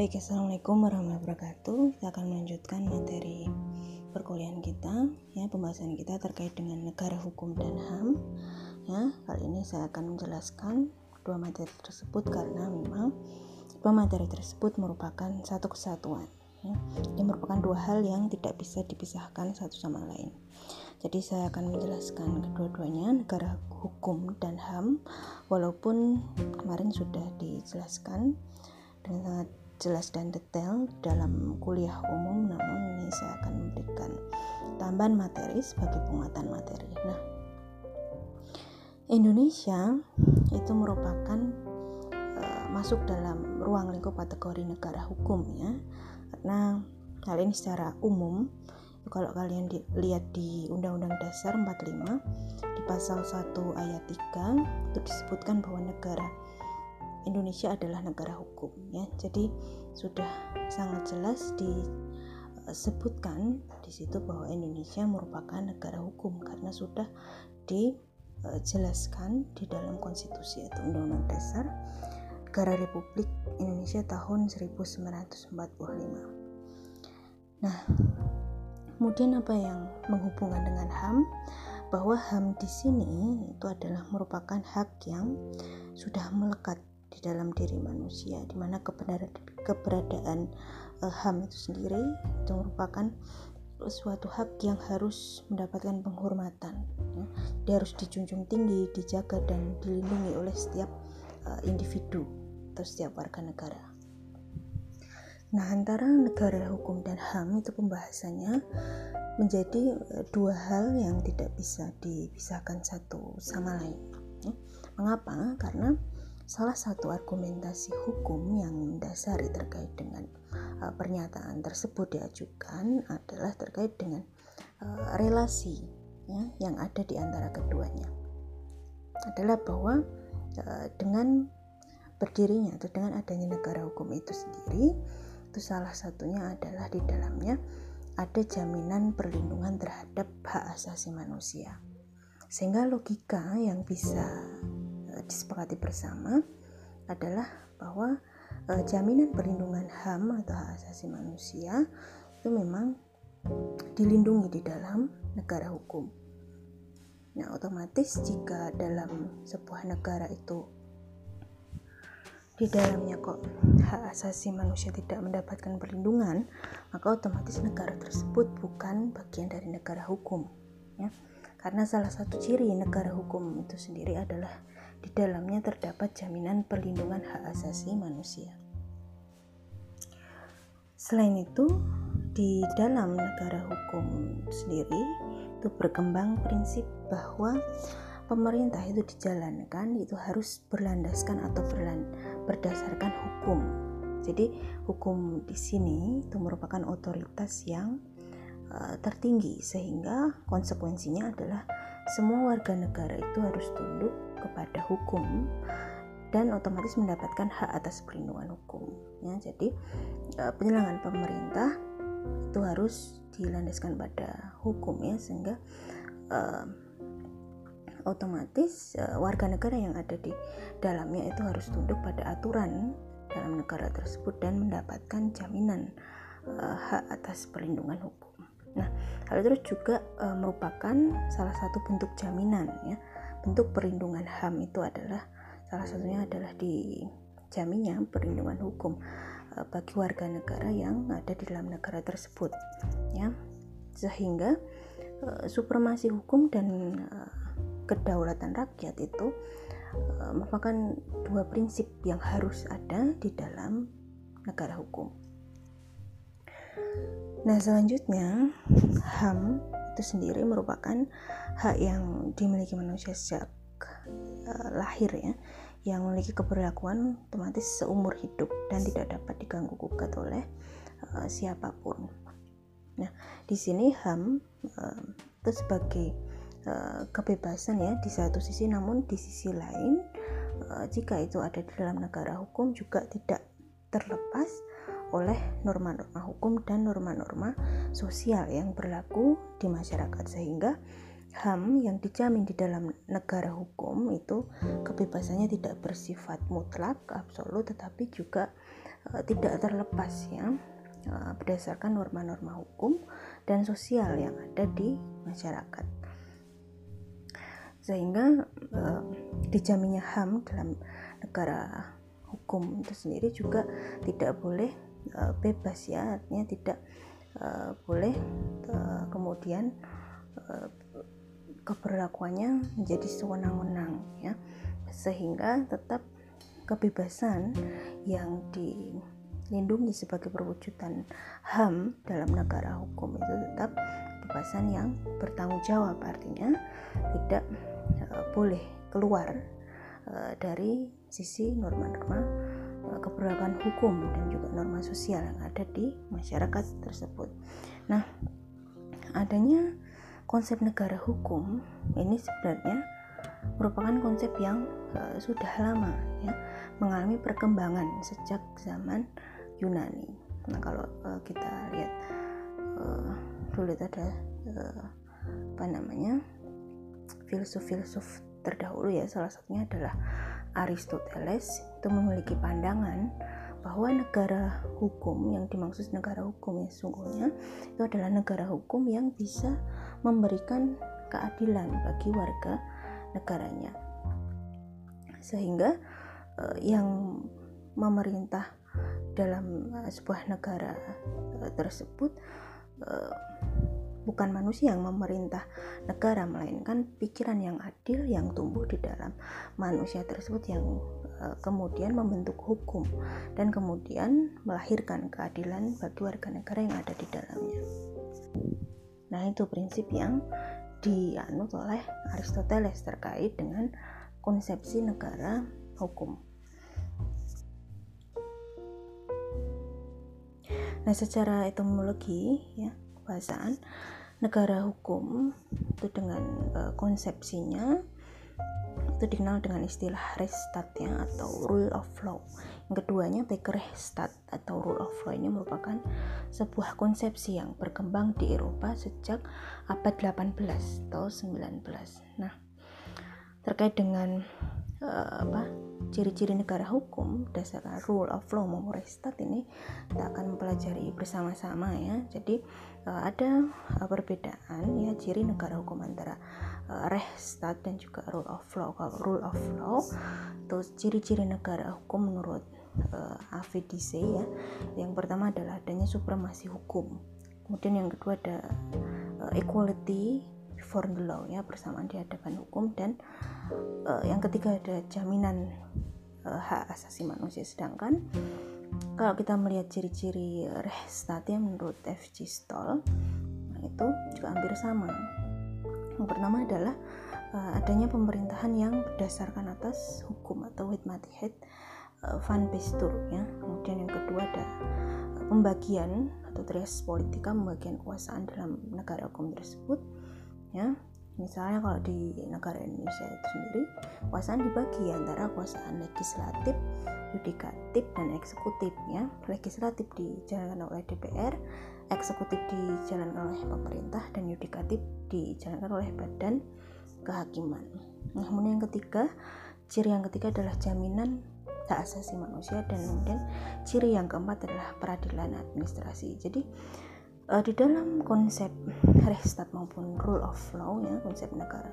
Baik, Assalamualaikum warahmatullahi wabarakatuh. Kita akan melanjutkan materi perkuliahan kita, ya pembahasan kita terkait dengan negara hukum dan HAM. Ya, kali ini saya akan menjelaskan dua materi tersebut karena memang dua materi tersebut merupakan satu kesatuan. Ya. Ini merupakan dua hal yang tidak bisa dipisahkan satu sama lain. Jadi saya akan menjelaskan kedua-duanya negara hukum dan HAM walaupun kemarin sudah dijelaskan dengan sangat jelas dan detail dalam kuliah umum namun ini saya akan memberikan tambahan materi sebagai penguatan materi. Nah Indonesia itu merupakan uh, masuk dalam ruang lingkup kategori negara hukum ya. Karena hal ini secara umum kalau kalian di, lihat di Undang-Undang Dasar 45 di pasal 1 ayat 3 itu disebutkan bahwa negara Indonesia adalah negara hukum ya. Jadi sudah sangat jelas disebutkan di situ bahwa Indonesia merupakan negara hukum karena sudah dijelaskan di dalam konstitusi atau undang-undang dasar Negara Republik Indonesia tahun 1945. Nah, kemudian apa yang menghubungkan dengan HAM? Bahwa HAM di sini itu adalah merupakan hak yang sudah melekat di dalam diri manusia di mana kebenaran keberadaan uh, HAM itu sendiri itu merupakan suatu hak yang harus mendapatkan penghormatan ya. dia harus dijunjung tinggi dijaga dan dilindungi oleh setiap uh, individu atau setiap warga negara nah antara negara hukum dan HAM itu pembahasannya menjadi uh, dua hal yang tidak bisa dipisahkan satu sama lain ya. mengapa karena Salah satu argumentasi hukum yang mendasari terkait dengan uh, pernyataan tersebut diajukan adalah terkait dengan uh, relasi ya, yang ada di antara keduanya. Adalah bahwa uh, dengan berdirinya atau dengan adanya negara hukum itu sendiri, itu salah satunya adalah di dalamnya ada jaminan perlindungan terhadap hak asasi manusia. Sehingga logika yang bisa disepakati bersama adalah bahwa e, jaminan perlindungan HAM atau hak asasi manusia itu memang dilindungi di dalam negara hukum. Nah, otomatis jika dalam sebuah negara itu di dalamnya kok hak asasi manusia tidak mendapatkan perlindungan, maka otomatis negara tersebut bukan bagian dari negara hukum, ya. Karena salah satu ciri negara hukum itu sendiri adalah di dalamnya terdapat jaminan perlindungan hak asasi manusia. Selain itu, di dalam negara hukum sendiri itu berkembang prinsip bahwa pemerintah itu dijalankan itu harus berlandaskan atau berland, berdasarkan hukum. Jadi hukum di sini itu merupakan otoritas yang uh, tertinggi sehingga konsekuensinya adalah semua warga negara itu harus tunduk kepada hukum dan otomatis mendapatkan hak atas perlindungan hukum ya jadi eh, penyelenggaraan pemerintah itu harus dilandaskan pada hukum ya sehingga uh, otomatis uh, warga negara yang ada di dalamnya itu harus tunduk pada aturan dalam negara tersebut dan mendapatkan jaminan uh, hak atas perlindungan hukum. Nah, hal itu juga uh, merupakan salah satu bentuk jaminan ya bentuk perlindungan HAM itu adalah salah satunya adalah di jaminnya perlindungan hukum uh, bagi warga negara yang ada di dalam negara tersebut ya sehingga uh, supremasi hukum dan uh, kedaulatan rakyat itu uh, merupakan dua prinsip yang harus ada di dalam negara hukum. Nah, selanjutnya HAM itu sendiri merupakan hak yang dimiliki manusia sejak uh, lahir ya yang memiliki keberlakuan otomatis seumur hidup dan tidak dapat diganggu gugat oleh uh, siapa pun. Nah, di sini HAM uh, itu sebagai uh, kebebasan ya di satu sisi, namun di sisi lain uh, jika itu ada di dalam negara hukum juga tidak terlepas oleh norma-norma hukum dan norma-norma sosial yang berlaku di masyarakat sehingga HAM yang dijamin di dalam negara hukum itu kebebasannya tidak bersifat mutlak absolut tetapi juga uh, tidak terlepas ya uh, berdasarkan norma-norma hukum dan sosial yang ada di masyarakat. Sehingga uh, dijaminnya HAM dalam negara hukum itu sendiri juga tidak boleh uh, bebas ya artinya tidak uh, boleh uh, kemudian uh, keberlakuannya menjadi sewenang-wenang ya. Sehingga tetap kebebasan yang dilindungi sebagai perwujudan HAM dalam negara hukum itu tetap kebebasan yang bertanggung jawab. Artinya tidak boleh keluar dari sisi norma-norma keberlakuan hukum dan juga norma sosial yang ada di masyarakat tersebut. Nah, adanya konsep negara hukum ini sebenarnya merupakan konsep yang uh, sudah lama ya mengalami perkembangan sejak zaman Yunani. Nah kalau uh, kita lihat uh, dulu itu ada uh, apa namanya filsuf-filsuf terdahulu ya salah satunya adalah Aristoteles itu memiliki pandangan bahwa negara hukum yang dimaksud negara hukum ya sesungguhnya itu adalah negara hukum yang bisa memberikan keadilan bagi warga negaranya. Sehingga uh, yang memerintah dalam uh, sebuah negara uh, tersebut uh, bukan manusia yang memerintah negara melainkan pikiran yang adil yang tumbuh di dalam manusia tersebut yang uh, kemudian membentuk hukum dan kemudian melahirkan keadilan bagi warga negara yang ada di dalamnya. Nah, itu prinsip yang dianut oleh Aristoteles terkait dengan konsepsi negara hukum. Nah, secara etimologi ya, bahasaan negara hukum itu dengan uh, konsepsinya itu dikenal dengan istilah Rechtsstaat ya atau rule of law. Yang keduanya Bekerrechtsstaat atau rule of law ini merupakan sebuah konsepsi yang berkembang di Eropa sejak abad 18 atau 19. Nah, terkait dengan uh, apa ciri-ciri negara hukum berdasarkan rule of law maupun Rechtsstaat ini kita akan mempelajari bersama-sama ya. Jadi uh, ada uh, perbedaan ya ciri negara hukum antara uh, dan juga rule of law. Kalau rule of law itu ciri-ciri negara hukum menurut uh, AVDC ya. Yang pertama adalah adanya supremasi hukum. Kemudian yang kedua ada uh, equality before the law ya, bersamaan di hadapan hukum dan uh, yang ketiga ada jaminan uh, hak asasi manusia sedangkan kalau kita melihat ciri-ciri Rechtsstaat ya menurut FG Stoll nah itu juga hampir sama yang pertama adalah uh, adanya pemerintahan yang berdasarkan atas hukum atau Witmatiheid uh, van Bestur ya. Kemudian yang kedua ada uh, pembagian atau trias politika pembagian kekuasaan dalam negara hukum tersebut ya. Misalnya kalau di negara Indonesia itu sendiri kekuasaan dibagi antara kekuasaan legislatif, yudikatif dan eksekutif ya. Legislatif dijalankan oleh DPR, eksekutif dijalankan oleh pemerintah dan yudikatif dijalankan oleh badan kehakiman. Nah, kemudian yang ketiga, ciri yang ketiga adalah jaminan hak asasi manusia dan kemudian ciri yang keempat adalah peradilan administrasi. Jadi uh, di dalam konsep Rechtsstaat maupun rule of law ya, konsep negara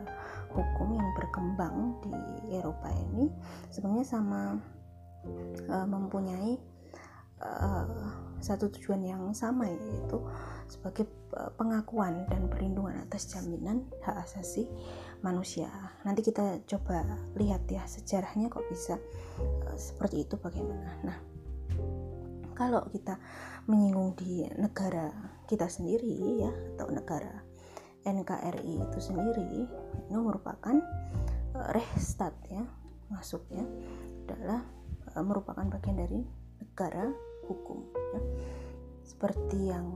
hukum yang berkembang di Eropa ini sebenarnya sama uh, mempunyai uh, satu tujuan yang sama yaitu sebagai pengakuan dan perlindungan atas jaminan hak asasi manusia. Nanti kita coba lihat ya sejarahnya kok bisa seperti itu bagaimana. Nah, kalau kita menyinggung di negara kita sendiri ya atau negara NKRI itu sendiri itu merupakan uh, rehstat ya masuknya adalah uh, merupakan bagian dari negara hukum ya. seperti yang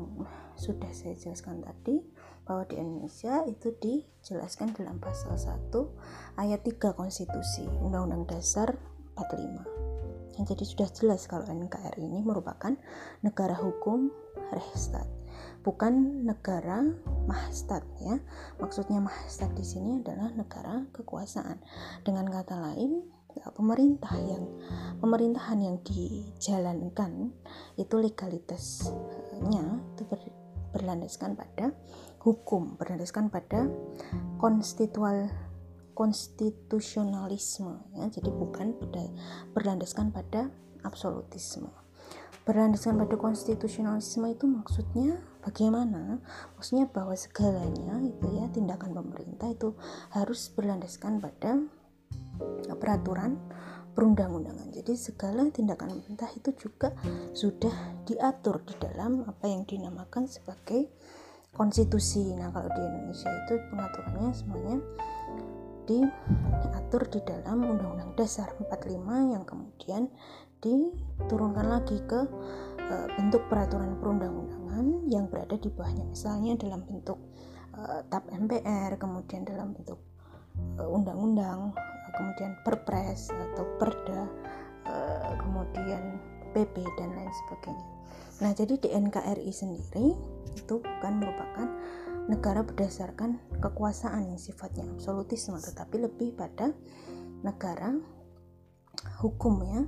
sudah saya jelaskan tadi bahwa di Indonesia itu dijelaskan dalam pasal 1 ayat 3 konstitusi Undang-Undang Dasar 45 yang jadi sudah jelas kalau NKRI ini merupakan negara hukum Rechtsstaat bukan negara mahstat ya. Maksudnya mahstat di sini adalah negara kekuasaan. Dengan kata lain, ya, pemerintah yang pemerintahan yang dijalankan itu legalitasnya itu ber, berlandaskan pada hukum, berlandaskan pada konstitual konstitusionalisme ya. Jadi bukan berlandaskan pada absolutisme berlandaskan pada konstitusionalisme itu maksudnya bagaimana? Maksudnya bahwa segalanya itu ya tindakan pemerintah itu harus berlandaskan pada peraturan perundang-undangan. Jadi segala tindakan pemerintah itu juga sudah diatur di dalam apa yang dinamakan sebagai konstitusi. Nah, kalau di Indonesia itu pengaturannya semuanya diatur di dalam Undang-Undang Dasar 45 yang kemudian diturunkan lagi ke e, bentuk peraturan perundang-undangan yang berada di bawahnya. Misalnya dalam bentuk e, TAP MPR kemudian dalam bentuk e, undang-undang kemudian perpres atau perda e, kemudian PP dan lain sebagainya. Nah jadi di NKRI sendiri itu bukan merupakan negara berdasarkan kekuasaan yang sifatnya absolutisme tetapi lebih pada negara hukum ya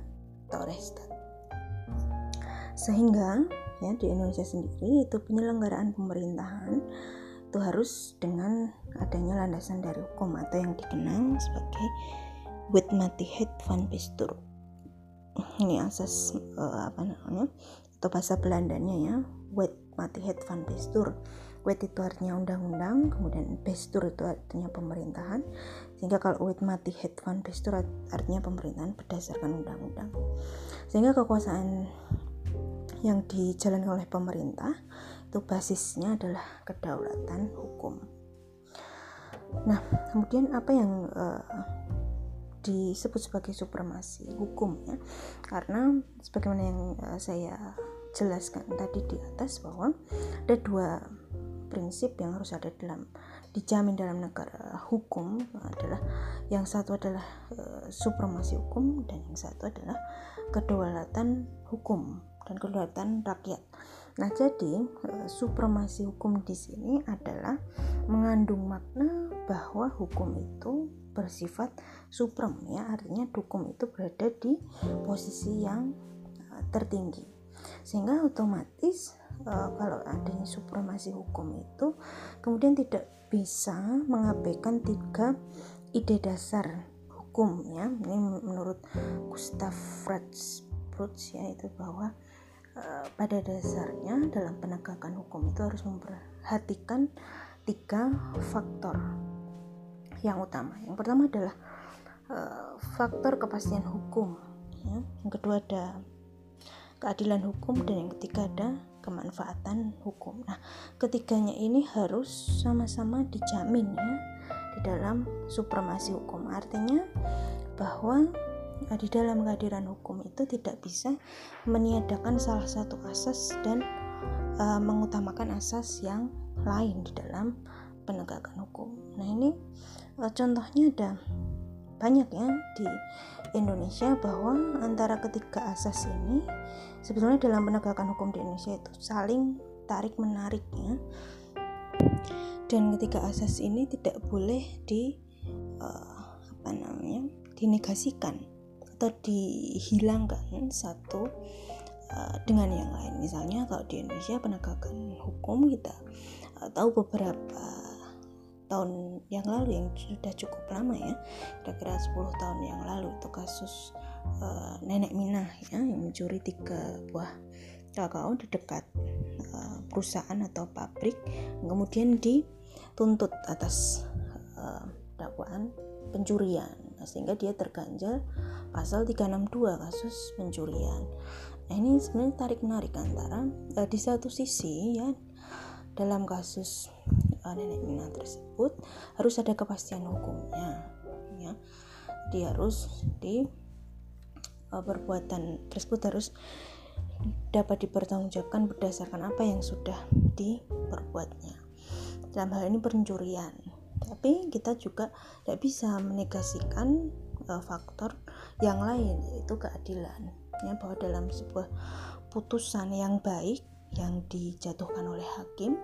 Torestat. Sehingga ya di Indonesia sendiri itu penyelenggaraan pemerintahan itu harus dengan adanya landasan dari hukum atau yang dikenal sebagai Wetmatiheid van Bestuur. Ini asas uh, apa namanya? Atau bahasa Belandanya ya, Wetmatiheid van Bestuur. Wet itu artinya undang-undang, kemudian Bestuur itu artinya pemerintahan, sehingga kalau wit mati head van artinya pemerintahan berdasarkan undang-undang. Sehingga kekuasaan yang dijalankan oleh pemerintah itu basisnya adalah kedaulatan hukum. Nah kemudian apa yang uh, disebut sebagai supremasi hukum ya? Karena sebagaimana yang uh, saya jelaskan tadi di atas bahwa ada dua prinsip yang harus ada dalam dijamin dalam negara hukum adalah yang satu adalah e, supremasi hukum dan yang satu adalah kedaulatan hukum dan kedaulatan rakyat. Nah, jadi e, supremasi hukum di sini adalah mengandung makna bahwa hukum itu bersifat suprem ya, artinya hukum itu berada di posisi yang e, tertinggi. Sehingga otomatis uh, kalau adanya supremasi hukum itu kemudian tidak bisa mengabaikan tiga ide dasar hukum ya ini menurut Gustav Fritz Brutz ya itu bahwa uh, pada dasarnya dalam penegakan hukum itu harus memperhatikan tiga faktor yang utama yang pertama adalah uh, faktor kepastian hukum ya. yang kedua ada keadilan hukum dan yang ketiga ada kemanfaatan hukum. Nah, ketiganya ini harus sama-sama dijamin ya di dalam supremasi hukum. Artinya bahwa eh, di dalam kehadiran hukum itu tidak bisa meniadakan salah satu asas dan uh, mengutamakan asas yang lain di dalam penegakan hukum. Nah, ini uh, contohnya ada banyak ya di Indonesia bahwa antara ketiga asas ini sebetulnya dalam penegakan hukum di Indonesia itu saling tarik menarik ya dan ketiga asas ini tidak boleh di uh, apa namanya dinegasikan atau dihilangkan satu uh, dengan yang lain. Misalnya kalau di Indonesia penegakan hukum kita uh, tahu beberapa tahun yang lalu yang sudah cukup lama ya kira-kira 10 tahun yang lalu itu kasus uh, nenek Minah ya yang mencuri tiga buah kakao di dekat uh, perusahaan atau pabrik kemudian dituntut atas uh, dakwaan pencurian. Nah, sehingga dia terganjal pasal 362 kasus pencurian. Nah ini sebenarnya tarik menarik antara uh, di satu sisi ya dalam kasus uh, nenek Mina tersebut harus ada kepastian hukumnya ya. Dia harus di perbuatan tersebut harus dapat dipertanggungjawabkan berdasarkan apa yang sudah diperbuatnya. Dalam hal ini pencurian. Tapi kita juga tidak bisa menegasikan uh, faktor yang lain yaitu keadilan. Ya bahwa dalam sebuah putusan yang baik yang dijatuhkan oleh hakim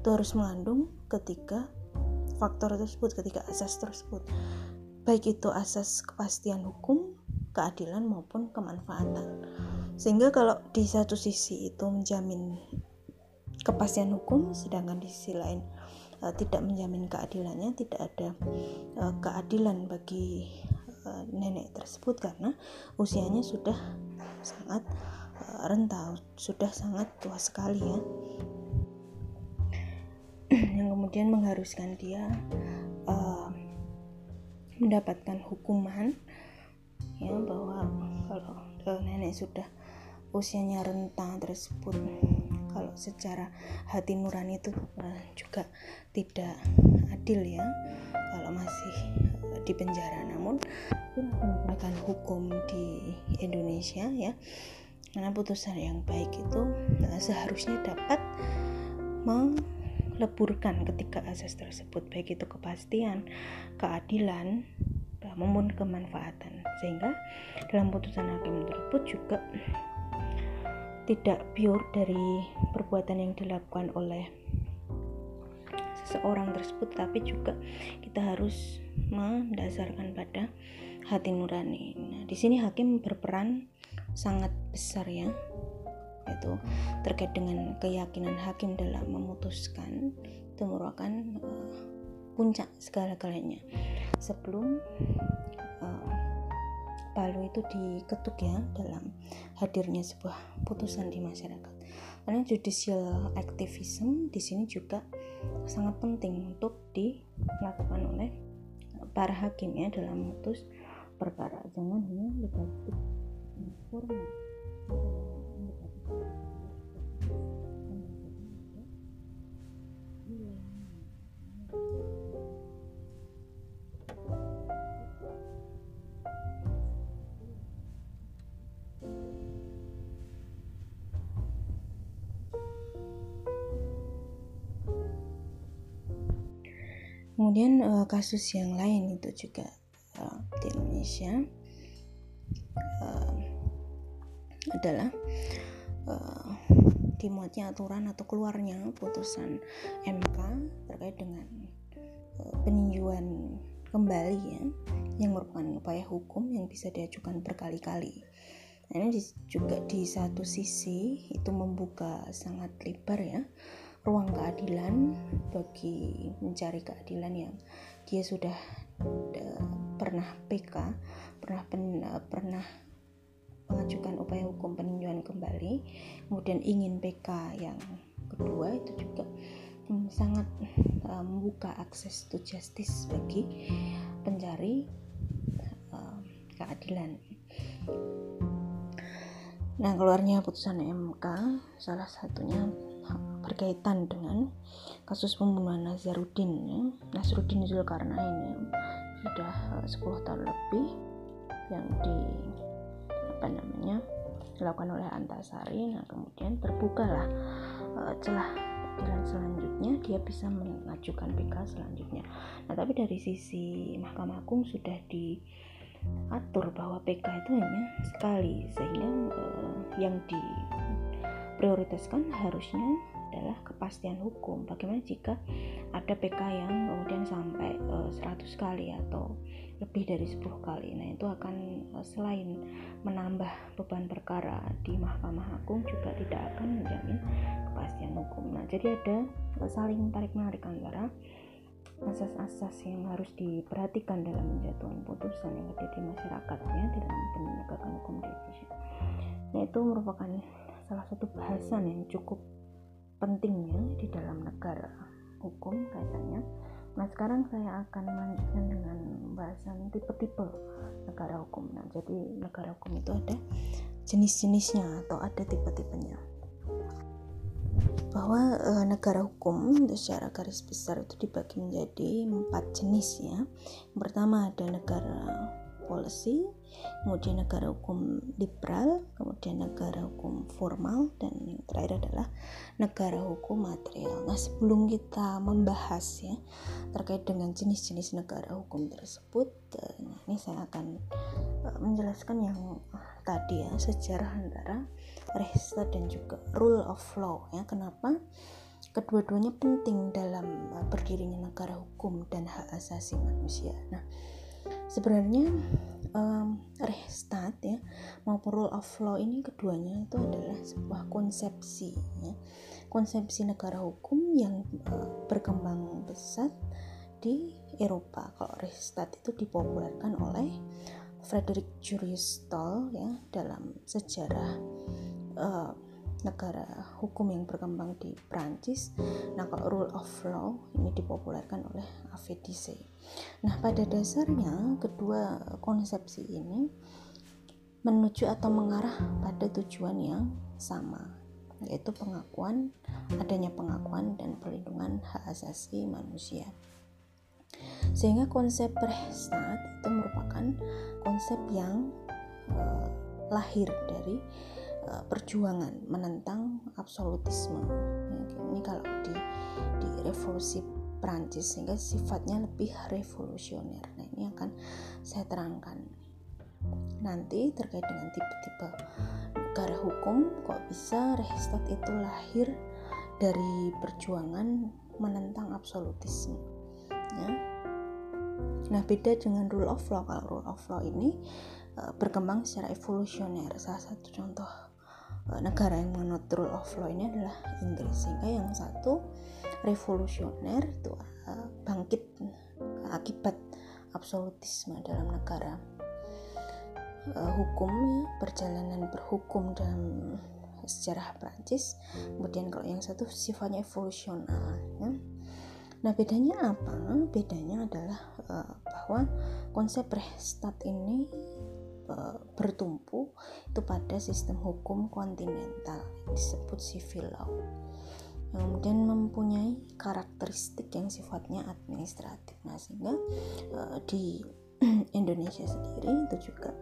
itu harus mengandung ketiga faktor tersebut ketika asas tersebut. Baik itu asas kepastian hukum keadilan maupun kemanfaatan. Sehingga kalau di satu sisi itu menjamin kepastian hukum sedangkan di sisi lain uh, tidak menjamin keadilannya tidak ada uh, keadilan bagi uh, nenek tersebut karena usianya sudah sangat uh, sudah sangat tua sekali ya. Yang kemudian mengharuskan dia uh, mendapatkan hukuman ya bahwa kalau uh, nenek sudah usianya renta tersebut kalau secara hati nurani itu uh, juga tidak adil ya. Kalau masih di penjara namun menggunakan hukum di Indonesia ya karena putusan yang baik itu uh, seharusnya dapat meleburkan ketika asas tersebut baik itu kepastian keadilan maupun kemanfaatan sehingga dalam putusan hakim tersebut juga tidak pure dari perbuatan yang dilakukan oleh seseorang tersebut tapi juga kita harus mendasarkan pada hati nurani. Nah, di sini hakim berperan sangat besar ya. Itu terkait dengan keyakinan hakim dalam memutuskan itu merupakan uh, puncak segala-galanya. Sebelum uh, palu itu diketuk ya dalam hadirnya sebuah putusan di masyarakat. Karena judicial activism di sini juga sangat penting untuk dilakukan oleh para hakim ya dalam memutus perkara. Jangan hanya negatif formal. Kemudian uh, kasus yang lain itu juga uh, di Indonesia uh, adalah uh, dimuatnya aturan atau keluarnya putusan MK terkait dengan uh, peninjauan kembali ya yang merupakan upaya hukum yang bisa diajukan berkali-kali. Nah, ini juga di satu sisi itu membuka sangat lebar ya ruang keadilan bagi mencari keadilan yang dia sudah uh, pernah PK, pernah pen, uh, pernah mengajukan upaya hukum peninjauan kembali, kemudian ingin PK yang kedua itu juga um, sangat uh, membuka akses to justice bagi pencari uh, keadilan. Nah, keluarnya putusan MK salah satunya berkaitan dengan kasus pembunuhan Nazarudin ya. Nazarudin Zulkarnain ya. sudah 10 eh, tahun lebih yang di apa namanya dilakukan oleh Antasari nah kemudian terbukalah uh, celah jalan selanjutnya dia bisa mengajukan PK selanjutnya nah tapi dari sisi Mahkamah Agung sudah diatur bahwa PK itu hanya sekali sehingga uh, yang diprioritaskan harusnya adalah kepastian hukum. Bagaimana jika ada PK yang kemudian sampai uh, eh, 100 kali atau lebih dari 10 kali. Nah, itu akan uh, selain menambah beban perkara di Mahkamah Agung juga tidak akan menjamin kepastian hukum. Nah, jadi ada uh, saling tarik-menarik antara asas-asas yang harus diperhatikan dalam menjatuhkan putusan yang ada di masyarakat ya dalam penegakan hukum di Indonesia. Nah, itu merupakan salah satu bahasan yang cukup pentingnya di dalam negara hukum kaitannya. Nah sekarang saya akan melanjutkan dengan bahasan tipe-tipe negara hukum. Nah jadi negara hukum itu ada jenis-jenisnya atau ada tipe-tipenya. Bahwa e, negara hukum secara garis besar itu dibagi menjadi empat jenis ya. Yang pertama ada negara policy, kemudian negara hukum liberal, kemudian negara hukum formal, dan yang terakhir adalah negara hukum material. Nah, sebelum kita membahas ya terkait dengan jenis-jenis negara hukum tersebut, nah ini saya akan uh, menjelaskan yang tadi ya sejarah antara Rechtsstaat dan juga rule of law ya kenapa kedua-duanya penting dalam uh, berdirinya negara hukum dan hak asasi manusia. Nah, sebenarnya um, Rechtsstaat ya maupun rule of law ini keduanya itu adalah sebuah konsepsi ya. Konsepsi negara hukum yang uh, berkembang pesat di Eropa. Kalau Rechtsstaat itu dipopulerkan oleh Frederick Julius Stoll ya dalam sejarah uh, negara hukum yang berkembang di Prancis. Nah, kalau rule of law ini dipopulerkan oleh Avedise. Nah, pada dasarnya kedua konsepsi ini menuju atau mengarah pada tujuan yang sama, yaitu pengakuan adanya pengakuan dan perlindungan hak asasi manusia. Sehingga konsep Rechtsstaat itu merupakan konsep yang uh, lahir dari uh, perjuangan menentang absolutisme. Ya, ini kalau di di revolusi Prancis sehingga sifatnya lebih revolusioner. Nah, ini akan saya terangkan nanti terkait dengan tipe-tipe negara hukum kok bisa Rechtsstaat itu lahir dari perjuangan menentang absolutisme. Ya Nah, beda dengan rule of law. Kalau rule of law ini uh, berkembang secara evolusioner. Salah satu contoh negara yang menganut rule of law ini adalah Inggris. Sehingga yang satu revolusioner itu uh, bangkit akibat absolutisme dalam negara hukum perjalanan berhukum dalam sejarah Prancis. Kemudian kalau yang satu sifatnya evolusional ya Nah, bedanya apa? Bedanya adalah bahwa konsep Rechtsstaat ini bertumpu itu pada sistem hukum kontinental disebut civil law yang kemudian mempunyai karakteristik yang sifatnya administratif. Nah, sehingga uh, di Indonesia sendiri itu juga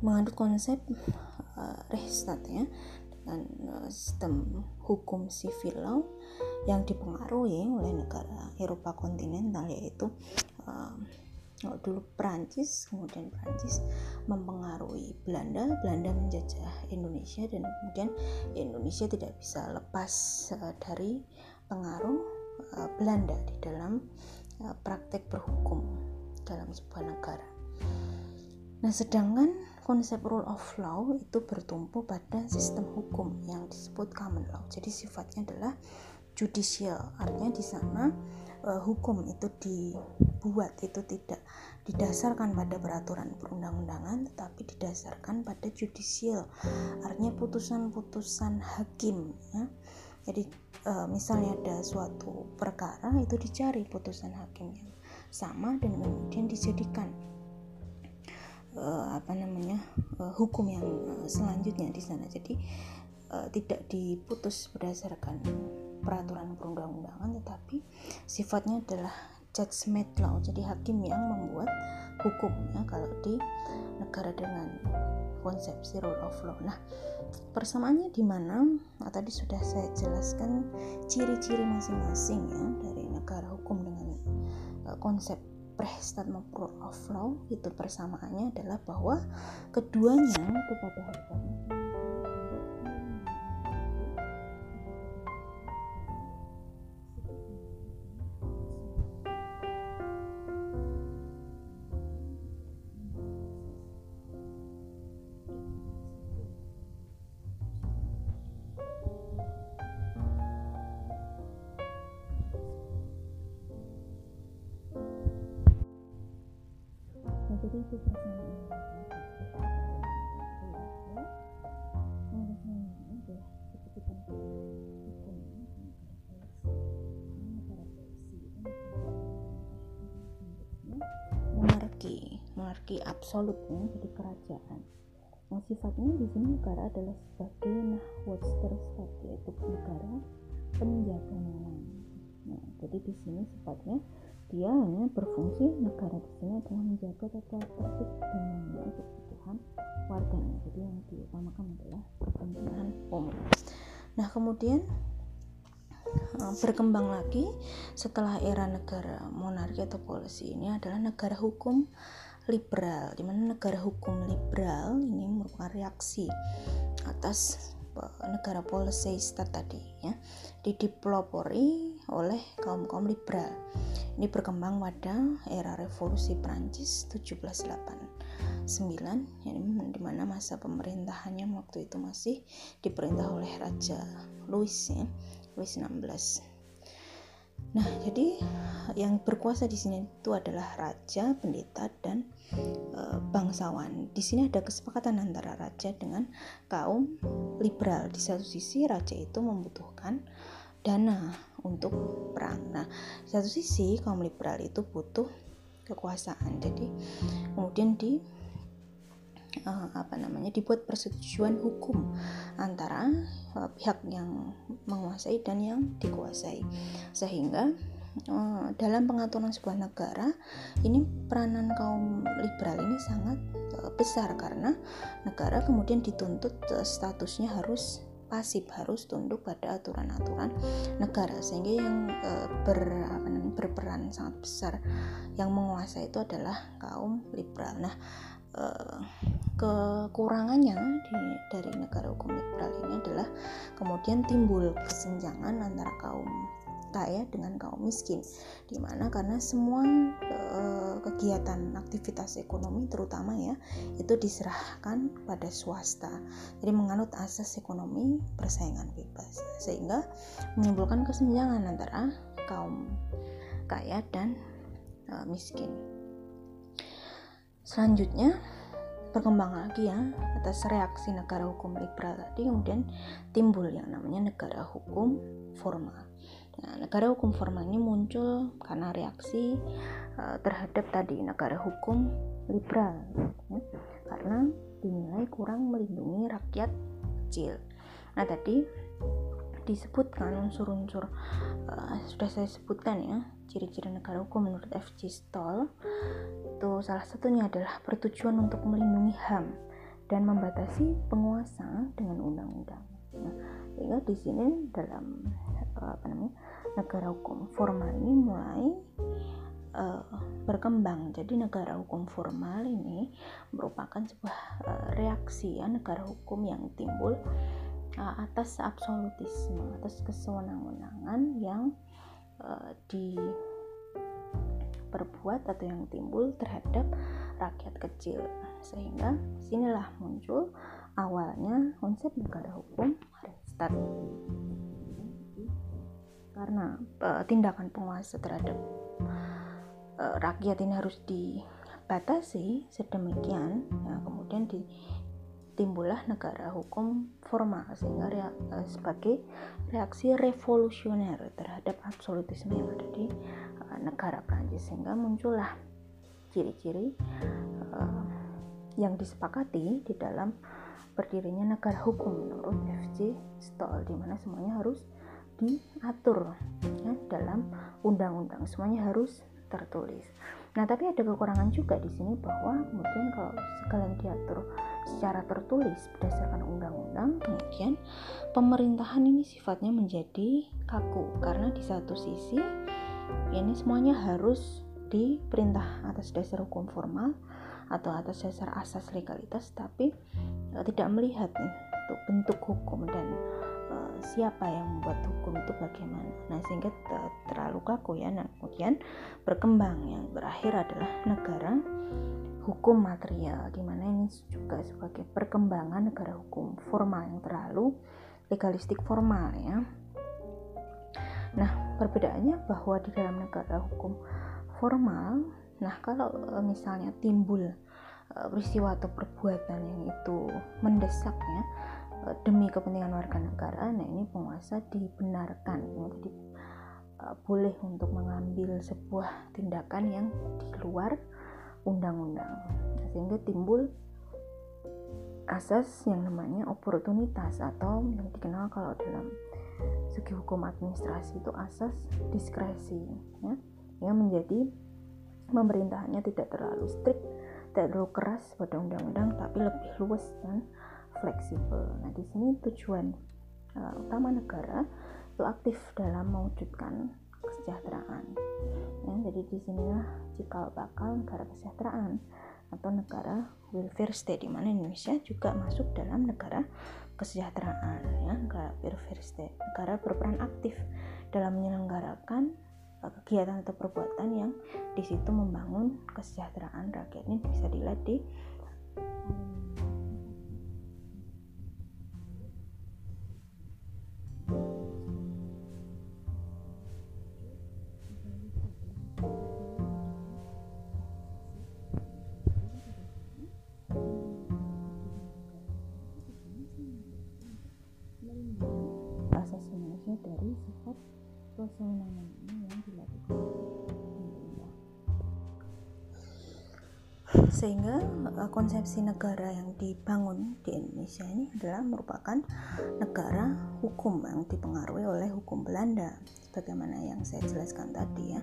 mengandung konsep uh, Rechtsstaat ya dengan uh, sistem hukum civil law yang dipengaruhi oleh negara Eropa kontinental yaitu uh, dulu Prancis kemudian Prancis mempengaruhi Belanda Belanda menjajah Indonesia dan kemudian Indonesia tidak bisa lepas uh, dari pengaruh uh, Belanda di dalam uh, praktek berhukum dalam sebuah negara. Nah, sedangkan konsep rule of law itu bertumpu pada sistem hukum yang disebut common law. Jadi sifatnya adalah judicial artinya di sana uh, hukum itu dibuat itu tidak didasarkan pada peraturan perundang-undangan tetapi didasarkan pada judicial artinya putusan-putusan hakim ya. Jadi uh, misalnya ada suatu perkara itu dicari putusan hakim yang sama dan kemudian dijadikan uh, apa namanya uh, hukum yang selanjutnya di sana. Jadi tidak diputus berdasarkan peraturan perundang-undangan tetapi sifatnya adalah judgment law jadi hakim yang membuat hukumnya kalau di negara dengan konsepsi rule of law. Nah persamaannya di mana? Nah, tadi sudah saya jelaskan ciri-ciri masing-masing ya dari negara hukum dengan uh, konsep Prehstat maupun rule of law. Itu persamaannya adalah bahwa keduanya itu pada hakikatnya monarki absolut ya jadi kerajaan. Yang sifatnya di sini negara adalah sebagai nah state yaitu negara penjaga malam nah jadi di sini sifatnya dia hanya berfungsi negara di sini adalah menjaga tata tertib dan kebutuhan warganya. Jadi yang diutamakan adalah kepentingan umum nah kemudian eh, berkembang lagi setelah era negara monarki atau polisi ini adalah negara hukum liberal di mana negara hukum liberal ini merupakan reaksi atas negara policy state tadi ya didipelopori oleh kaum kaum liberal. Ini berkembang pada era revolusi Prancis 1789 yang di mana masa pemerintahannya waktu itu masih diperintah oleh Raja Louis ya Louis 16 Nah, jadi yang berkuasa di sini itu adalah raja, pendeta, dan e, bangsawan. Di sini ada kesepakatan antara raja dengan kaum liberal. Di satu sisi, raja itu membutuhkan dana untuk perang. Nah, di satu sisi, kaum liberal itu butuh kekuasaan. Jadi, kemudian di uh, apa namanya dibuat persetujuan hukum antara uh, pihak yang menguasai dan yang dikuasai sehingga uh, dalam pengaturan sebuah negara ini peranan kaum liberal ini sangat uh, besar karena negara kemudian dituntut uh, statusnya harus pasif harus tunduk pada aturan-aturan negara sehingga yang e, ber, berperan sangat besar yang menguasai itu adalah kaum liberal. Nah, Eh, kekurangannya di, dari negara hukum liberal ini adalah kemudian timbul kesenjangan antara kaum kaya dengan kaum miskin. Di mana karena semua e, kegiatan aktivitas ekonomi terutama ya itu diserahkan pada swasta. Jadi menganut asas ekonomi persaingan bebas. Sehingga menimbulkan kesenjangan antara kaum kaya dan e, miskin selanjutnya berkembang lagi ya atas reaksi negara hukum liberal tadi kemudian timbul yang namanya negara hukum formal nah negara hukum formal ini muncul karena reaksi uh, terhadap tadi negara hukum liberal ya, karena dinilai kurang melindungi rakyat kecil nah tadi disebutkan unsur-unsur uh, sudah saya sebutkan ya ciri-ciri negara hukum menurut F.G. Stoll itu salah satunya adalah bertujuan untuk melindungi HAM dan membatasi penguasa dengan undang-undang. Nah, sehingga di sini dalam uh, apa namanya negara hukum formal ini mulai uh, berkembang. Jadi negara hukum formal ini merupakan sebuah uh, reaksi ya negara hukum yang timbul uh, atas absolutisme, atas kesewenang-wenangan yang uh, diperbuat atau yang timbul terhadap rakyat kecil. Sehingga sinilah muncul awalnya konsep negara hukum Reichstag. Karena uh, tindakan penguasa terhadap uh, rakyat ini harus dibatasi sedemikian, ya, kemudian di timbullah negara hukum formal sehingga rea, uh, sebagai reaksi revolusioner terhadap absolutisme yang ada di negara Prancis sehingga muncullah ciri-ciri uh, yang disepakati di dalam berdirinya negara hukum menurut FJ Stoll di mana semuanya harus diatur ya, dalam undang-undang semuanya harus tertulis. Nah, tapi ada kekurangan juga di sini bahwa kemudian kalau segala diatur secara tertulis berdasarkan undang-undang, kemudian pemerintahan ini sifatnya menjadi kaku karena di satu sisi ini semuanya harus diperintah atas dasar hukum formal atau atas dasar asas legalitas, tapi uh, tidak melihat nih untuk bentuk hukum dan siapa yang membuat hukum itu bagaimana. Nah sehingga terlalu kaku ya. Nah kemudian berkembang yang berakhir adalah negara hukum material di mana ini juga sebagai perkembangan negara hukum formal yang terlalu legalistik formal ya nah perbedaannya bahwa di dalam negara hukum formal nah kalau e, misalnya timbul e, peristiwa atau perbuatan yang itu mendesak ya Eh, demi kepentingan warga negara nah ini penguasa dibenarkan. Jadi boleh untuk mengambil sebuah tindakan yang di luar undang-undang. Sehingga timbul asas yang namanya oportunitas atau yang dikenal kalau dalam segi hukum administrasi itu asas diskresi ya yang menjadi pemerintahannya tidak terlalu strict tidak terlalu keras pada undang-undang tapi lebih luas dan fleksibel. Nah, di sini tujuan uh, utama negara itu aktif dalam mewujudkan kesejahteraan. Ya, jadi di sinilah cikal bakal negara kesejahteraan. Atau negara welfare state di mana Indonesia juga masuk dalam negara kesejahteraan ya negara welfare state negara berperan aktif dalam menyelenggarakan uh, kegiatan atau perbuatan yang di situ membangun kesejahteraan rakyat ini bisa dilihat di sehingga uh, konsepsi negara yang dibangun di Indonesia ini adalah merupakan negara hukum yang dipengaruhi oleh hukum Belanda. Sebagaimana yang saya jelaskan tadi ya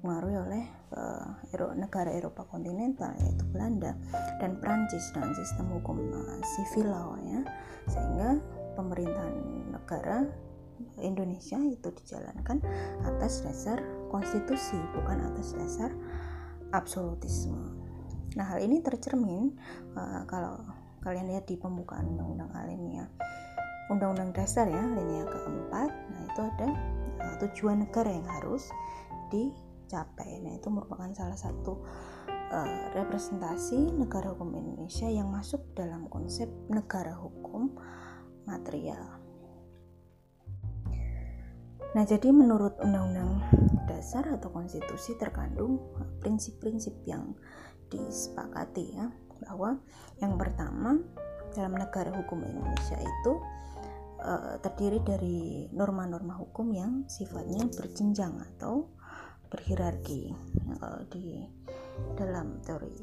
dipengaruhi oleh uh, negara Eropa kontinental yaitu Belanda dan Prancis dengan sistem hukum uh, civil law ya. Sehingga pemerintahan negara Indonesia itu dijalankan atas dasar konstitusi bukan atas dasar absolutisme. Nah, hal ini tercermin uh, kalau kalian lihat di pembukaan undang-undang alinea undang-undang dasar ya alinea keempat. Nah itu ada uh, tujuan negara yang harus dicapai. Nah itu merupakan salah satu uh, representasi negara hukum Indonesia yang masuk dalam konsep negara hukum material. Nah, jadi menurut Undang-Undang Dasar atau Konstitusi terkandung prinsip-prinsip yang disepakati ya bahwa yang pertama dalam negara hukum Indonesia itu uh, terdiri dari norma-norma hukum yang sifatnya berjenjang atau berhierarki uh, di dalam teori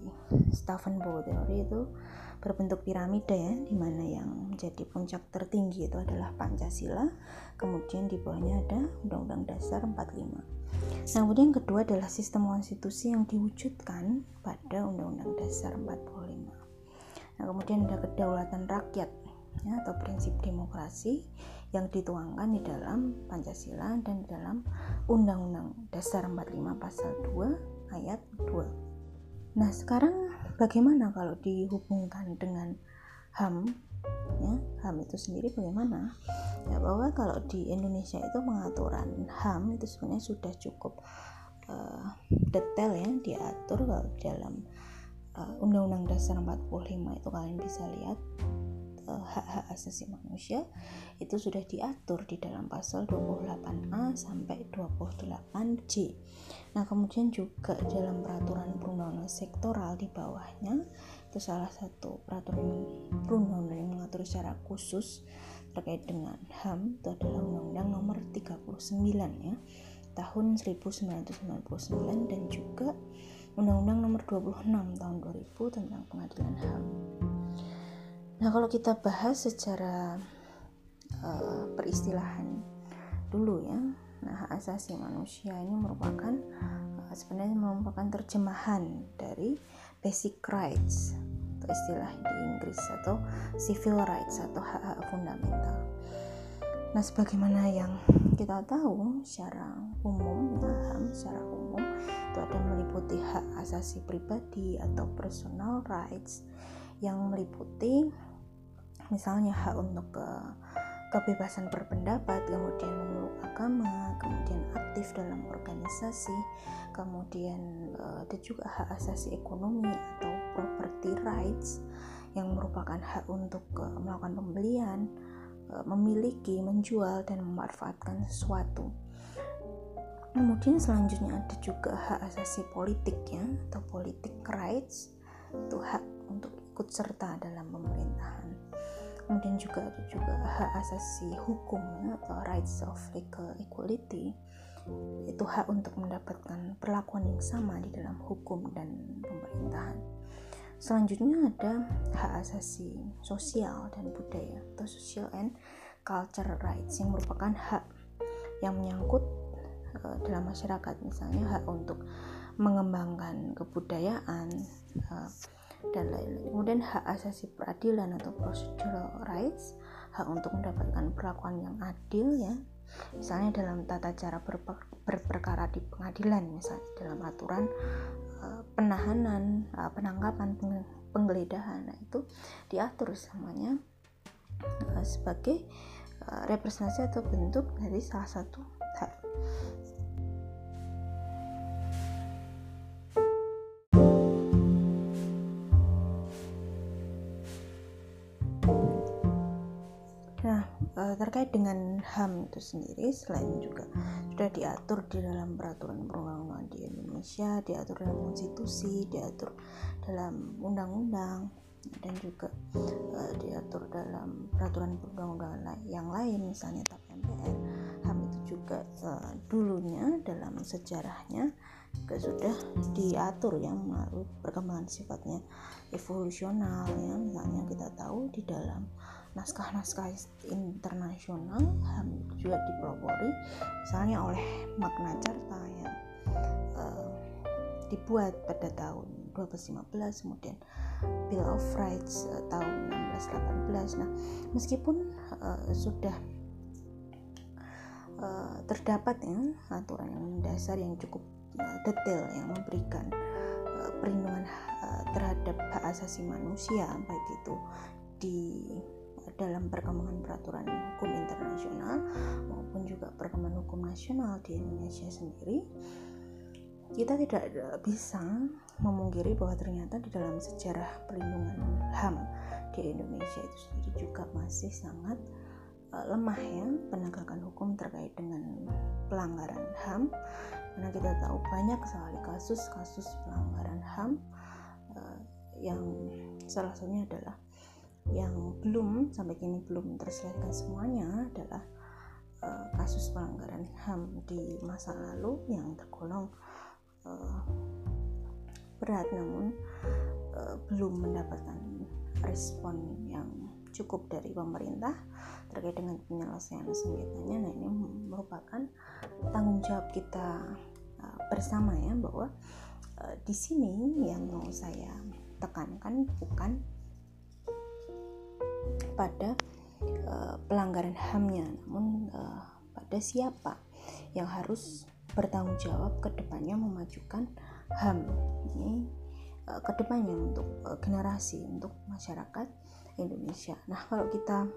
Stephen Bow teori itu berbentuk piramida ya di mana yang menjadi puncak tertinggi itu adalah Pancasila kemudian di bawahnya ada Undang-Undang Dasar 45 Nah, kemudian yang kedua adalah sistem konstitusi yang diwujudkan pada Undang-Undang Dasar 45. Nah, kemudian ada kedaulatan rakyat ya, atau prinsip demokrasi yang dituangkan di dalam Pancasila dan di dalam Undang-Undang Dasar 45 pasal 2 ayat 2. Nah, sekarang bagaimana kalau dihubungkan dengan HAM ya HAM itu sendiri bagaimana ya bahwa kalau di Indonesia itu pengaturan HAM itu sebenarnya sudah cukup uh, detail ya diatur kalau dalam uh, Undang-Undang Dasar 45 itu kalian bisa lihat uh, hak-hak asasi manusia itu sudah diatur di dalam pasal 28A sampai 28J. Nah, kemudian juga dalam peraturan perundangan sektoral di bawahnya itu salah satu peraturan perundang-undangan yang mengatur secara khusus terkait dengan HAM itu adalah Undang-Undang Nomor 39 ya tahun 1999 dan juga Undang-Undang Nomor 26 tahun 2000 tentang pengadilan HAM. Nah, kalau kita bahas secara uh, peristilahan dulu ya. Nah, hak asasi manusia ini merupakan uh, sebenarnya merupakan terjemahan dari basic rights atau istilah di Inggris atau civil rights atau hak-hak fundamental. Nah, sebagaimana yang kita tahu secara umum, ya, HAM secara umum itu ada meliputi hak asasi pribadi atau personal rights yang meliputi misalnya hak untuk ke kebebasan berpendapat, kemudian memeluk agama, kemudian aktif dalam organisasi, kemudian ada juga hak asasi ekonomi atau property rights yang merupakan hak untuk uh, melakukan pembelian, uh, memiliki, menjual dan memanfaatkan sesuatu. Kemudian selanjutnya ada juga hak asasi politik ya atau politik rights itu hak untuk ikut serta dalam pemerintahan kemudian juga juga hak asasi hukum ya, atau rights of legal equality. Itu hak untuk mendapatkan perlakuan yang sama di dalam hukum dan pemerintahan. Selanjutnya ada hak asasi sosial dan budaya atau social and culture rights yang merupakan hak yang menyangkut uh, dalam masyarakat. Misalnya hak untuk mengembangkan kebudayaan uh, dan lain-lain. Kemudian hak asasi peradilan atau procedural rights, hak untuk mendapatkan perlakuan yang adil ya. Misalnya dalam tata cara berper berperkara di pengadilan misalnya dalam aturan uh, penahanan uh, penangkapan penggeledahan nah itu diatur semuanya uh, sebagai representasi atau bentuk dari salah satu hak terkait dengan HAM itu sendiri selain juga sudah diatur di dalam peraturan perundang-undangan di Indonesia, diatur dalam konstitusi, diatur dalam undang-undang dan juga uh, diatur dalam peraturan perundang-undangan yang lain misalnya TAP MPR HAM itu juga uh, dulunya dalam sejarahnya juga sudah diatur yang melalui perkembangan sifatnya evolusional ya. Misalnya kita tahu di dalam naskah-naskah internasional juga dipelopori. Misalnya oleh Magna Carta yang uh, dibuat pada tahun 1215 kemudian Bill of Rights uh, tahun 1618 nah meskipun uh, sudah uh, terdapat ya aturan yang mendasar yang cukup uh, detail yang memberikan uh, perlindungan uh, terhadap hak asasi manusia baik itu di dalam perkembangan peraturan hukum internasional maupun juga perkembangan hukum nasional di Indonesia sendiri kita tidak bisa memungkiri bahwa ternyata di dalam sejarah perlindungan HAM di Indonesia itu sendiri juga masih sangat uh, lemah ya penegakan hukum terkait dengan pelanggaran HAM. Karena kita tahu banyak sekali kasus-kasus pelanggaran HAM uh, yang salah satunya adalah yang belum sampai kini belum terselesaikan semuanya adalah uh, kasus pelanggaran HAM di masa lalu yang tergolong uh, berat. Namun uh, belum mendapatkan respon yang cukup dari pemerintah terkait dengan penyelesaian sengketanya. Nah ini merupakan tanggung jawab kita uh, bersama ya bahwa uh, di sini yang mau saya tekankan bukan pada uh, pelanggaran HAM-nya, namun uh, pada siapa yang harus bertanggung jawab ke depannya memajukan HAM ini uh, ke depannya untuk uh, generasi untuk masyarakat Indonesia. Nah, kalau kita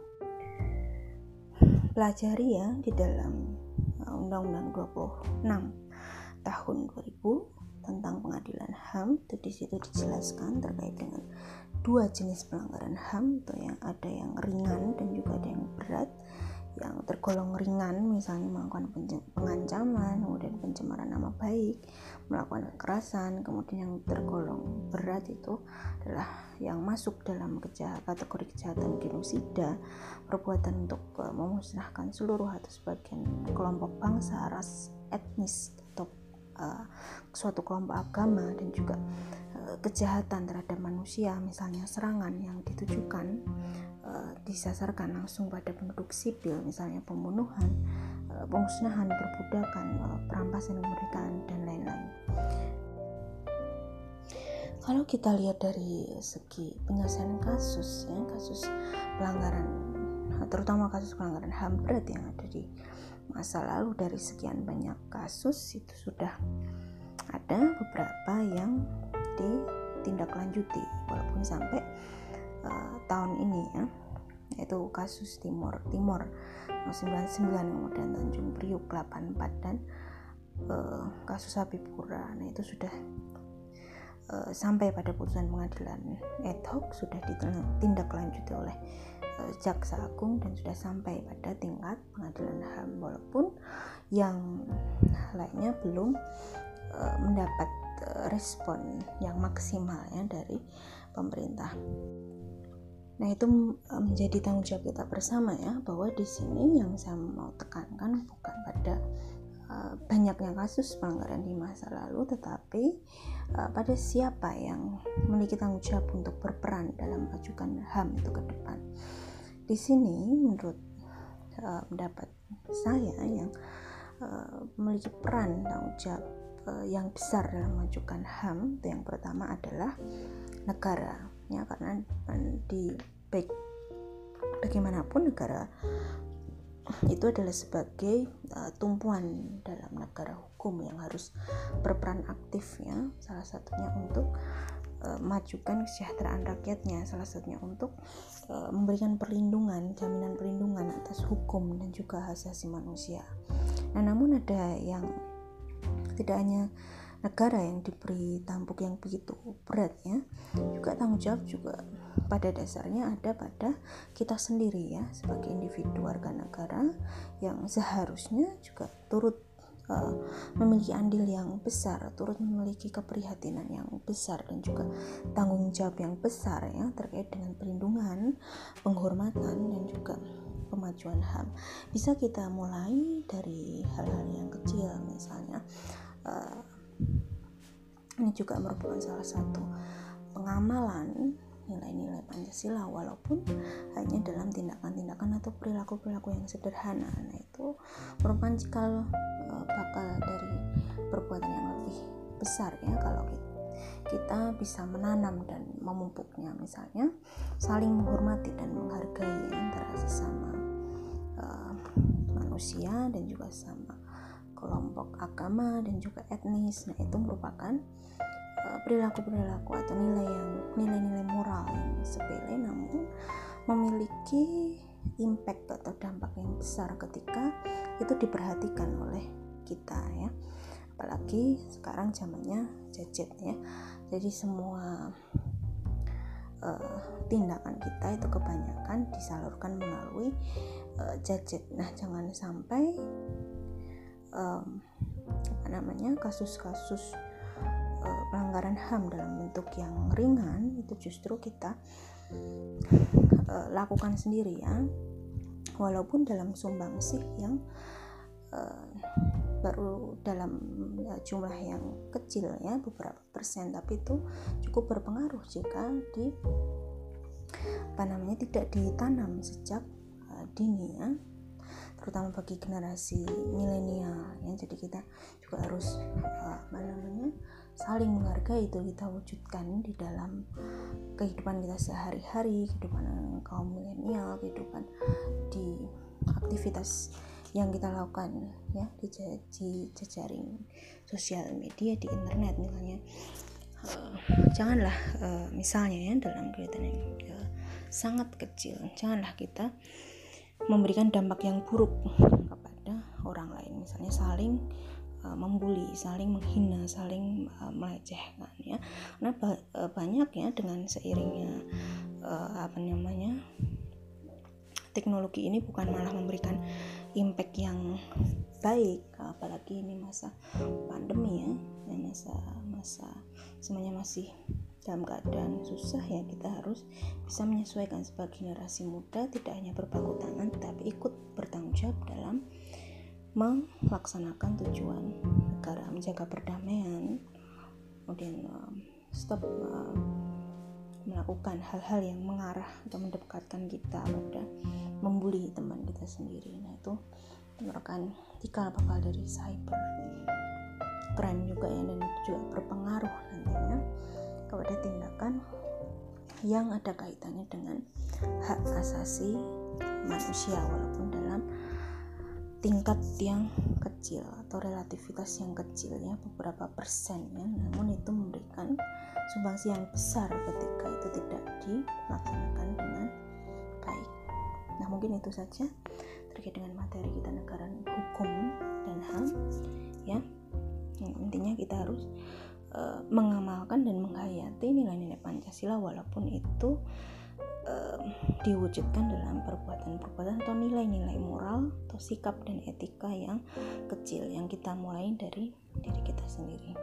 pelajari ya di dalam Undang-Undang 26 tahun 2000 tentang pengadilan HAM itu di situ dijelaskan terkait dengan dua jenis pelanggaran HAM tuh yang ada yang ringan dan juga ada yang berat yang tergolong ringan misalnya melakukan pengancaman kemudian pencemaran nama baik melakukan kekerasan kemudian yang tergolong berat itu adalah yang masuk dalam kejahatan kategori kejahatan genosida perbuatan untuk uh, memusnahkan seluruh atau sebagian kelompok bangsa ras etnis atau uh, suatu kelompok agama dan juga kejahatan terhadap manusia, misalnya serangan yang ditujukan uh, disasarkan langsung pada penduduk sipil, misalnya pembunuhan, uh, pemusnahan, perbudakan, perampasan kemerdekaan dan lain-lain. Kalau kita lihat dari segi penyelesaian kasus, ya kasus pelanggaran, terutama kasus pelanggaran HAM berat yang ada di masa lalu dari sekian banyak kasus itu sudah ada beberapa yang ditindaklanjuti walaupun sampai uh, tahun ini ya yaitu kasus Timur Timur 99 kemudian Tanjung Priuk 84 dan uh, kasus Habibura. Nah itu sudah uh, sampai pada putusan pengadilan ad hoc sudah ditindaklanjuti oleh uh, Jaksa Agung dan sudah sampai pada tingkat pengadilan HAM walaupun yang lainnya belum uh, mendapat Eh, respon yang maksimal ya dari pemerintah. Nah itu eh, menjadi tanggung jawab kita bersama ya bahwa di sini yang saya mau tekankan bukan pada banyaknya kasus pelanggaran di masa lalu, tetapi pada siapa yang memiliki tanggung jawab untuk berperan dalam majukan HAM itu ke depan. Di sini menurut pendapat saya yang memiliki peran tanggung jawab uh, yang besar dalam mengajukan HAM itu yang pertama adalah negara ya karena di baik bagaimanapun negara itu adalah sebagai uh, tumpuan dalam negara hukum yang harus berperan aktif ya salah satunya untuk uh, majukan kesejahteraan rakyatnya salah satunya untuk uh, memberikan perlindungan jaminan perlindungan atas hukum dan juga hak asasi manusia. Nah namun ada yang tidak hanya negara yang diberi tampuk yang begitu berat ya juga tanggung jawab juga pada dasarnya ada pada kita sendiri ya sebagai individu warga negara yang seharusnya juga turut uh, memiliki andil yang besar, turut memiliki keprihatinan yang besar dan juga tanggung jawab yang besar ya terkait dengan perlindungan, penghormatan dan juga kemajuan HAM. Bisa kita mulai dari hal-hal yang kecil misalnya uh, ini juga merupakan salah satu pengamalan nilai-nilai Pancasila walaupun hanya dalam tindakan-tindakan atau perilaku-perilaku yang sederhana. Nah, itu merupakan cikal uh, bakal dari perbuatan yang lebih besar ya kalau kita, kita bisa menanam dan memupuknya. Misalnya saling menghormati dan menghargai antara sesama uh, manusia dan juga sama kelompok agama dan juga etnis. Nah, itu merupakan Eh, perilaku-perilaku atau nilai yang nilai-nilai moral yang sepele namun memiliki impact atau dampak yang besar ketika itu diperhatikan oleh kita ya. Apalagi sekarang zamannya gadget ya jadi semua uh, tindakan kita itu kebanyakan disalurkan melalui uh, gadget. Nah jangan sampai um, apa namanya kasus-kasus uh, pelanggaran HAM dalam bentuk yang ringan itu justru kita uh, lakukan sendiri ya. Walaupun dalam sumbangsih yang uh, baru dalam uh, jumlah yang kecil ya beberapa persen. Tapi itu cukup berpengaruh jika di apa namanya tidak ditanam sejak uh, dini ya. Terutama bagi generasi milenial ya. Jadi kita juga harus uh, apa namanya saling menghargai itu kita wujudkan di dalam kehidupan kita sehari-hari kehidupan kaum milenial kehidupan di aktivitas yang kita lakukan ya di, di jejaring sosial media di internet misalnya uh, janganlah uh, misalnya ya dalam kegiatan yang uh, sangat kecil janganlah kita memberikan dampak yang buruk kepada orang lain misalnya saling membuli, saling menghina, saling melecehkan ya. Karena ba banyak ya dengan seiringnya apa namanya teknologi ini bukan malah memberikan impact yang baik apalagi ini masa pandemi ya, ya masa masa semuanya masih dalam keadaan susah ya kita harus bisa menyesuaikan sebagai generasi muda tidak hanya berbaku tangan tetapi ikut bertanggung jawab dalam melaksanakan tujuan negara menjaga perdamaian kemudian um, stop um, melakukan hal-hal yang mengarah atau mendekatkan kita pada membuli teman kita sendiri. Nah itu merupakan cikal bakal dari cyber crime juga ya dan juga berpengaruh nantinya kepada tindakan yang ada kaitannya dengan hak asasi manusia walaupun dalam tingkat yang kecil atau relativitas yang kecil ya beberapa persen ya. Namun itu memberikan sumbangsi yang besar ketika itu tidak dilaksanakan dengan baik. Nah mungkin itu saja terkait dengan materi kita negara hukum dan ham ya. Yang intinya kita harus uh, mengamalkan dan menghayati nilai-nilai Pancasila walaupun itu diwujudkan dalam perbuatan-perbuatan atau nilai-nilai moral atau sikap dan etika yang kecil yang kita mulai dari diri kita sendiri.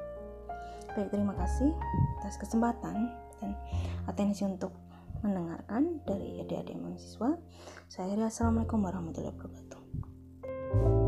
Baik, terima kasih atas kesempatan dan atensi untuk mendengarkan dari adik-adik mahasiswa. Saya Assalamualaikum warahmatullahi wabarakatuh.